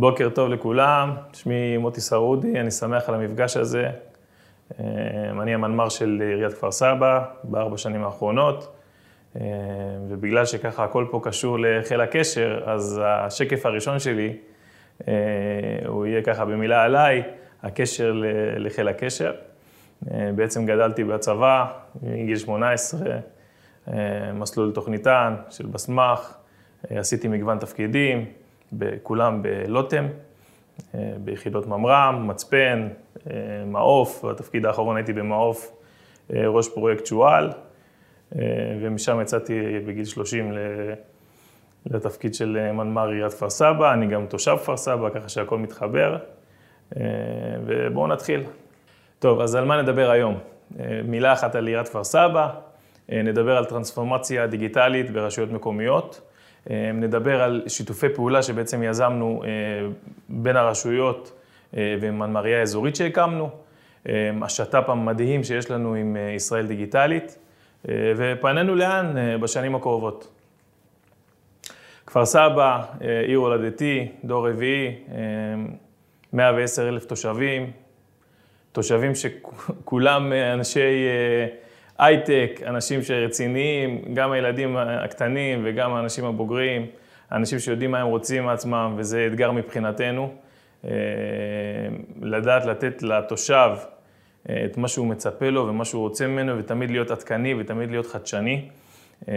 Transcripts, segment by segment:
בוקר טוב לכולם, שמי מוטי סרודי, אני שמח על המפגש הזה. אה, אני המנמ"ר של עיריית כפר סבא בארבע שנים האחרונות, אה, ובגלל שככה הכל פה קשור לחיל הקשר, אז השקף הראשון שלי, אה, הוא יהיה ככה במילה עליי, הקשר לחיל הקשר. בעצם גדלתי בצבא, מגיל 18, מסלול תוכניתן של בסמ"ח, עשיתי מגוון תפקידים, כולם בלוטם, אה, ביחידות ממר"ם, מצפן, אה, מעוף, בתפקיד האחרון הייתי במעוף אה, ראש פרויקט שועל, ומשם יצאתי בגיל 30 לתפקיד של מנמ"ר עיריית כפר סבא, אני גם תושב כפר סבא, ככה שהכל מתחבר, ובואו נתחיל. טוב, אז על מה נדבר היום? מילה אחת על עיריית כפר סבא, נדבר על טרנספורמציה דיגיטלית ברשויות מקומיות. אה, נדבר על שיתופי פעולה שבעצם יזמנו אה, בין הרשויות אה, ומנמריה האזורית שהקמנו, השת"פ המדהים שיש לנו עם ישראל דיגיטלית, ופנינו לאן בשנים הקרובות. כפר סבא, עיר הולדתי, דור רביעי, 110 אלף תושבים, תושבים שכולם אנשי הייטק, אנשים שרציניים, גם הילדים הקטנים וגם האנשים הבוגרים, אנשים שיודעים מה הם רוצים מעצמם, וזה אתגר מבחינתנו. אה, לדעת לתת לתושב אה, את מה שהוא מצפה לו ומה שהוא רוצה ממנו, ותמיד להיות עדכני ותמיד להיות חדשני. אה,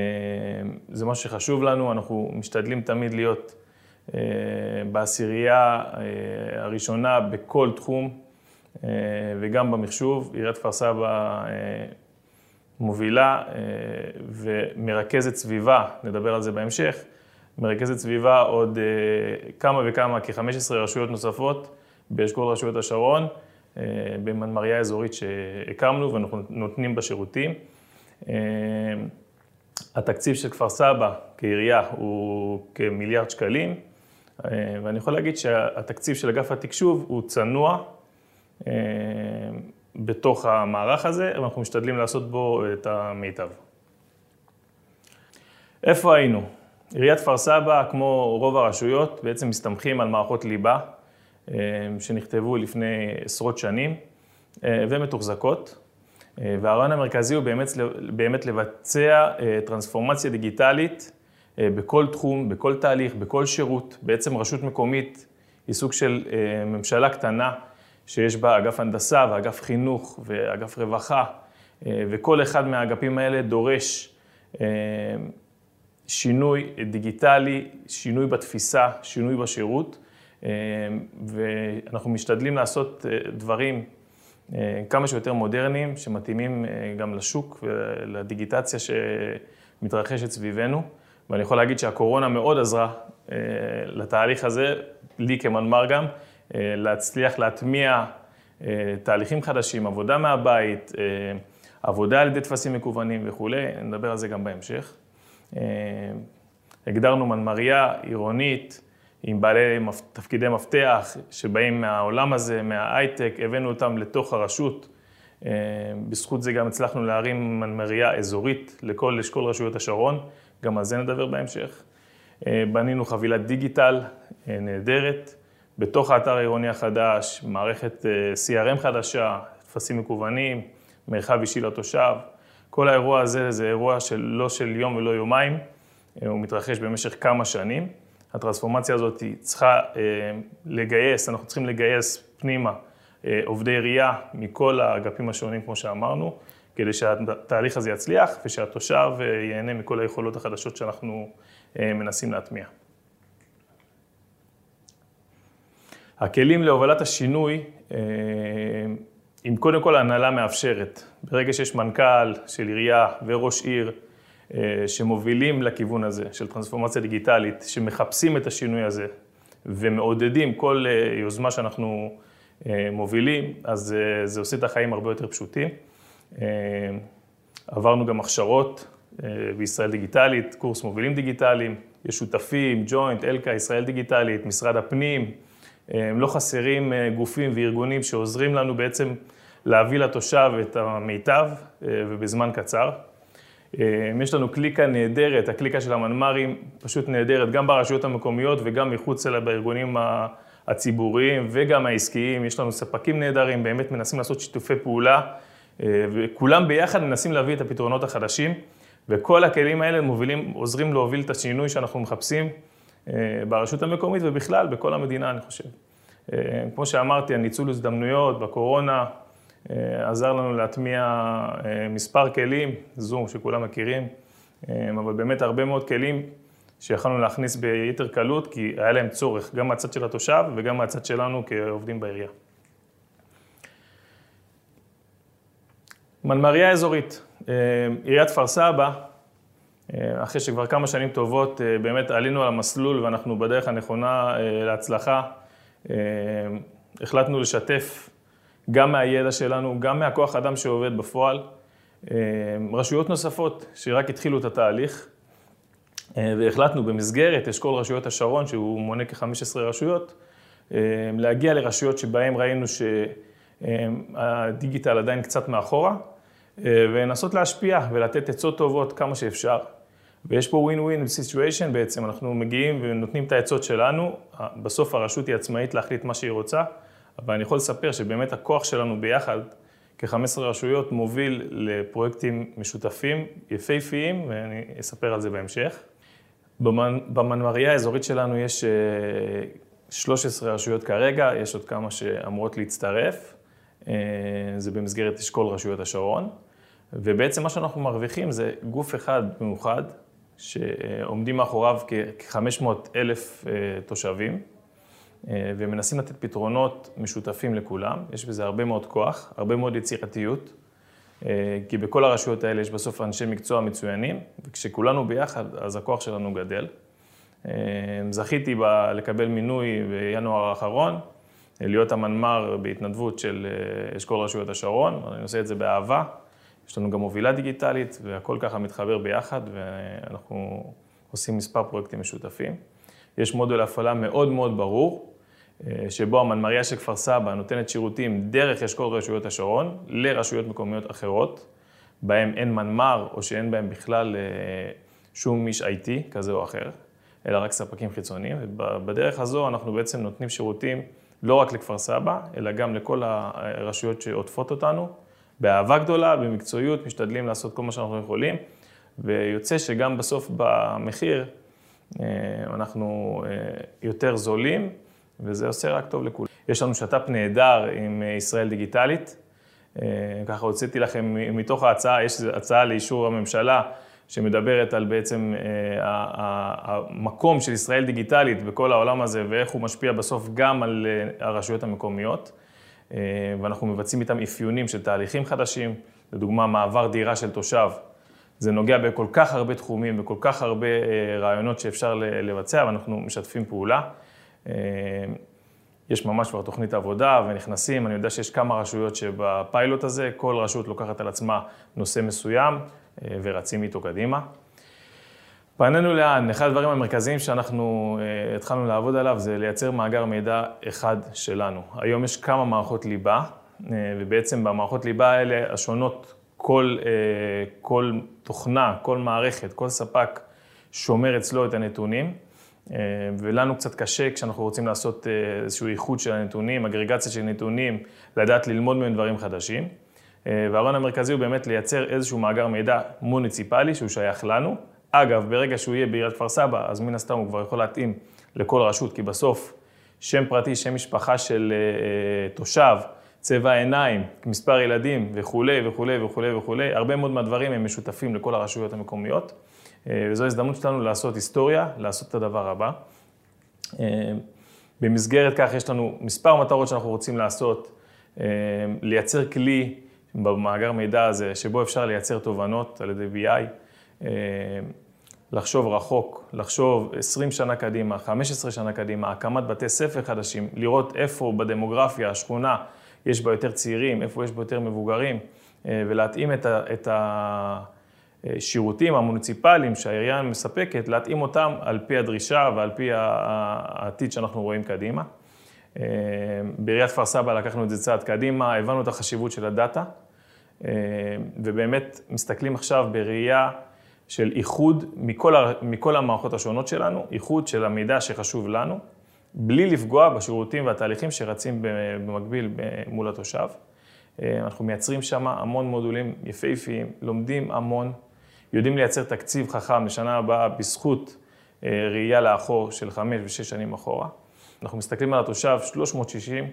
זה מה שחשוב לנו, אנחנו משתדלים תמיד להיות בעשירייה הראשונה בכל תחום, וגם במחשוב. עיריית כפר סבא מובילה אה, ומרכזת סביבה, נדבר על זה בהמשך, מרכזת סביבה עוד אה, כמה וכמה, כ-15 רשויות נוספות באשכול רשויות השרון, אה, במנמריה אזורית שהקמנו ואנחנו נותנים בה שירותים. התקציב של כפר סבא כעירייה הוא כמיליארד שקלים, ואני יכול להגיד שהתקציב של אגף התקשוב הוא צנוע. בתוך המערך הזה, ואנחנו משתדלים לעשות בו את המיטב. איפה היינו? עיריית כפר סבא, כמו רוב הרשויות, בעצם מסתמכים על מערכות ליבה אה, שנכתבו לפני עשרות שנים אה, ומתוחזקות. אה, והרעיון המרכזי הוא באמת, באמת לבצע טרנספורמציה דיגיטלית בכל תחום, בכל תהליך, בכל שירות. בעצם רשות מקומית היא סוג של ממשלה קטנה שיש בה אגף הנדסה ואגף חינוך ואגף רווחה, אה, וכל אחד מהאגפים האלה דורש אה, שינוי דיגיטלי, שינוי בתפיסה, שינוי בשירות, אה, ואנחנו משתדלים לעשות דברים כמה שיותר מודרניים, שמתאימים גם לשוק ולדיגיטציה שמתרחשת סביבנו. ואני יכול להגיד שהקורונה מאוד עזרה לתהליך הזה, לי כמנמ"ר גם, להצליח להטמיע אה, תהליכים חדשים, עבודה מהבית, אה, עבודה על ידי טפסים מקוונים וכולי, נדבר על זה גם בהמשך. הגדרנו מנמריה עירונית עם בעלי תפקידי מפתח שבאים מהעולם הזה, מההייטק, הבאנו אותם לתוך הרשות. בזכות זה גם הצלחנו להרים מנמריה אזורית לכל אשכול רשויות השרון, גם על זה נדבר בהמשך. בנינו חבילת דיגיטל נהדרת. בתוך האתר העירוני החדש, מערכת אה, CRM חדשה, טפסים מקוונים, מרחב אישי לתושב. כל האירוע הזה זה אירוע של לא של יום ולא יומיים, אה, הוא מתרחש במשך כמה שנים. הטרנספורמציה הזאת צריכה אה, לגייס, אנחנו צריכים לגייס פנימה עובדי עירייה מכל האגפים השונים, כמו שאמרנו, כדי שהתהליך הזה יצליח ושהתושב ייהנה מכל היכולות החדשות שאנחנו מנסים להטמיע. הכלים להובלת השינוי, אם אה, קודם כל ההנהלה מאפשרת. ברגע שיש מנכ"ל של עירייה וראש עיר אה, שמובילים לכיוון הזה של טרנספורמציה דיגיטלית, שמחפשים את השינוי הזה ומעודדים כל אה, יוזמה שאנחנו מובילים, אז זה עושה את החיים הרבה יותר פשוטים. עברנו גם הכשרות בישראל דיגיטלית, קורס מובילים דיגיטליים, יש שותפים, ג'וינט, אלקה, ישראל דיגיטלית, משרד הפנים, הם לא חסרים אה, גופים וארגונים שעוזרים לנו בעצם להביא לתושב את המיטב אה, ובזמן קצר. אה, יש לנו קליקה נהדרת, הקליקה של המנמ"רים פשוט נהדרת, גם ברשויות המקומיות וגם מחוץ אליה בארגונים הציבוריים וגם העסקיים, יש לנו ספקים נהדרים, באמת מנסים לעשות שיתופי פעולה, וכולם ביחד מנסים להביא את הפתרונות החדשים, וכל הכלים האלה מובילים, עוזרים להוביל את השינוי שאנחנו מחפשים ברשות המקומית ובכלל, בכל המדינה, אני חושב. כמו שאמרתי, הניצול הזדמנויות בקורונה עזר לנו להטמיע מספר כלים, זום שכולם מכירים, אבל באמת הרבה מאוד כלים שיכולנו להכניס ביתר קלות, כי היה להם צורך, גם מהצד של התושב וגם מהצד שלנו כעובדים בעירייה. מנמריה אזורית, עיריית כפר סבא, אחרי שכבר כמה שנים טובות באמת עלינו על המסלול ואנחנו בדרך הנכונה להצלחה, החלטנו לשתף גם מהידע שלנו, גם מהכוח אדם שעובד בפועל, רשויות נוספות שרק התחילו את התהליך. והחלטנו במסגרת אשכול רשויות השרון, שהוא מונה כ-15 רשויות, להגיע לרשויות שבהן ראינו שהדיגיטל עדיין קצת מאחורה, ולנסות להשפיע ולתת עצות טובות כמה שאפשר. ויש פה win-win situation בעצם, אנחנו מגיעים ונותנים את העצות שלנו, בסוף הרשות היא עצמאית להחליט מה שהיא רוצה, אבל אני יכול לספר שבאמת הכוח שלנו ביחד, כ-15 רשויות, מוביל לפרויקטים משותפים, יפהפיים, ואני אספר על זה בהמשך. במנמריה האזורית שלנו יש 13 רשויות כרגע, יש עוד כמה שאמורות להצטרף, זה במסגרת אשכול רשויות השרון, ובעצם מה שאנחנו מרוויחים זה גוף אחד מאוחד, שעומדים מאחוריו כ-500 אלף תושבים, ומנסים לתת פתרונות משותפים לכולם, יש בזה הרבה מאוד כוח, הרבה מאוד יצירתיות. כי בכל הרשויות האלה יש בסוף אנשי מקצוע מצוינים, וכשכולנו ביחד, אז הכוח שלנו גדל. זכיתי לקבל מינוי בינואר האחרון, להיות המנמ"ר בהתנדבות של אשכול רשויות השרון, אני עושה את זה באהבה. יש לנו גם מובילה דיגיטלית, והכל ככה מתחבר ביחד, ואנחנו עושים מספר פרויקטים משותפים. יש מודול הפעלה מאוד מאוד ברור, שבו המנמריה של כפר סבא נותנת שירותים דרך אשכול רשויות השרון לרשויות מקומיות אחרות, בהן אין מנמ"ר או שאין בהן בכלל שום איש IT כזה או אחר, אלא רק ספקים חיצוניים. ובדרך הזו אנחנו בעצם נותנים שירותים לא רק לכפר סבא, אלא גם לכל הרשויות שעוטפות אותנו, באהבה גדולה, במקצועיות, משתדלים לעשות כל מה שאנחנו יכולים, ויוצא שגם בסוף במחיר אנחנו יותר זולים. וזה עושה רק טוב לכולם. יש לנו שת"פ נהדר עם ישראל דיגיטלית. ככה הוצאתי לכם מתוך ההצעה, יש הצעה לאישור הממשלה שמדברת על בעצם המקום של ישראל דיגיטלית בכל העולם הזה ואיך הוא משפיע בסוף גם על הרשויות המקומיות. ואנחנו מבצעים איתם אפיונים של תהליכים חדשים, לדוגמה מעבר דירה של תושב. זה נוגע בכל כך הרבה תחומים, בכל כך הרבה רעיונות שאפשר לבצע, ואנחנו משתפים פעולה. יש ממש כבר תוכנית עבודה ונכנסים, אני יודע שיש כמה רשויות שבפיילוט הזה, כל רשות לוקחת על עצמה נושא מסוים ורצים איתו קדימה. פנינו לאן, אחד הדברים המרכזיים שאנחנו התחלנו לעבוד עליו זה לייצר מאגר מידע אחד שלנו. היום יש כמה מערכות ליבה, ובעצם במערכות ליבה האלה השונות, כל, כל תוכנה, כל מערכת, כל ספק שומר אצלו את הנתונים. ולנו קצת קשה כשאנחנו רוצים לעשות איזשהו איחוד של הנתונים, אגרגציה של נתונים, לדעת ללמוד מהם דברים חדשים. והרעיון המרכזי הוא באמת לייצר איזשהו מאגר מידע מוניציפלי שהוא שייך לנו. אגב, ברגע שהוא יהיה בעיריית כפר סבא, אז מן הסתם הוא כבר יכול להתאים לכל רשות, כי בסוף שם פרטי, שם משפחה של תושב, צבע עיניים, מספר ילדים וכולי וכולי וכולי וכולי, הרבה מאוד מהדברים הם משותפים לכל הרשויות המקומיות. וזו הזדמנות שלנו לעשות היסטוריה, לעשות את הדבר הבא. במסגרת כך יש לנו מספר מטרות שאנחנו רוצים לעשות, לייצר כלי במאגר מידע הזה, שבו אפשר לייצר תובנות על ידי BI, לחשוב רחוק, לחשוב 20 שנה קדימה, 15 שנה קדימה, הקמת בתי ספר חדשים, לראות איפה בדמוגרפיה, השכונה, יש בה יותר צעירים, איפה יש בה יותר מבוגרים, ולהתאים את ה... שירותים המוניציפליים שהעירייה מספקת, להתאים אותם על פי הדרישה ועל פי העתיד שאנחנו רואים קדימה. בעיריית כפר סבא לקחנו את זה צעד קדימה, הבנו את החשיבות של הדאטה, ובאמת מסתכלים עכשיו בראייה של איחוד מכל, מכל המערכות השונות שלנו, איחוד של המידע שחשוב לנו, בלי לפגוע בשירותים והתהליכים שרצים במקביל מול התושב. אנחנו מייצרים שם המון מודולים יפהפיים, לומדים המון, יודעים לייצר תקציב חכם לשנה הבאה בזכות ראייה לאחור של חמש ושש שנים אחורה. אנחנו מסתכלים על התושב 360,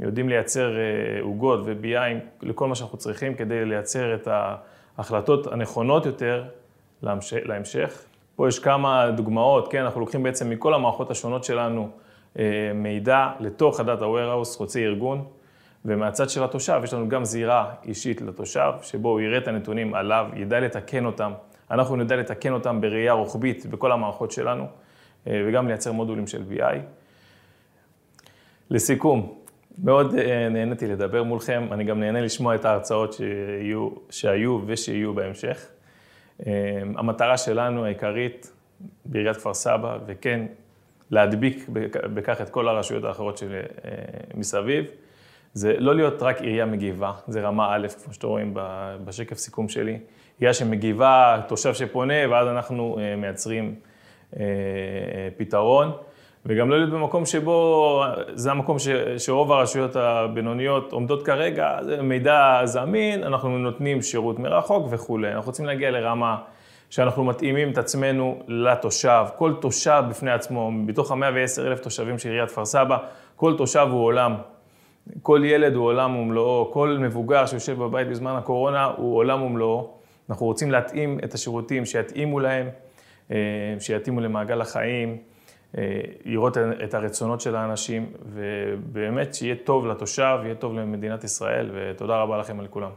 יודעים לייצר עוגות וביאיים לכל מה שאנחנו צריכים כדי לייצר את ההחלטות הנכונות יותר להמשך. פה יש כמה דוגמאות, כן, אנחנו לוקחים בעצם מכל המערכות השונות שלנו מידע לתוך ה-Data Warehouse, חוצי ארגון, ומהצד של התושב יש לנו גם זירה אישית לתושב, שבו הוא יראה את הנתונים עליו, ידע לתקן אותם, אנחנו נדע לתקן אותם בראייה רוחבית בכל המערכות שלנו, וגם לייצר מודולים של BI. לסיכום, מאוד נהניתי לדבר מולכם, אני גם נהנה לשמוע את ההרצאות שיהיו, שהיו ושיהיו בהמשך. המטרה שלנו העיקרית בעיריית כפר סבא, וכן, להדביק בכך את כל הרשויות האחרות שמסביב, זה לא להיות רק עירייה מגיבה, זה רמה א', כמו שאתם רואים בשקף סיכום שלי, עירייה שמגיבה, תושב שפונה, ואז אנחנו מייצרים פתרון. וגם לא להיות במקום שבו, זה המקום שרוב הרשויות הבינוניות עומדות כרגע, זה מידע זמין, אנחנו נותנים שירות מרחוק וכולי. אנחנו רוצים להגיע לרמה שאנחנו מתאימים את עצמנו לתושב. כל תושב בפני עצמו, בתוך ה-110 אלף תושבים של עיריית כפר סבא, כל תושב הוא עולם. כל ילד הוא עולם ומלואו, כל מבוגר שיושב בבית בזמן הקורונה הוא עולם ומלואו. אנחנו רוצים להתאים את השירותים שיתאימו להם, שיתאימו למעגל החיים. לראות את הרצונות של האנשים, ובאמת שיהיה טוב לתושב, יהיה טוב למדינת ישראל, ותודה רבה לכם על כולם.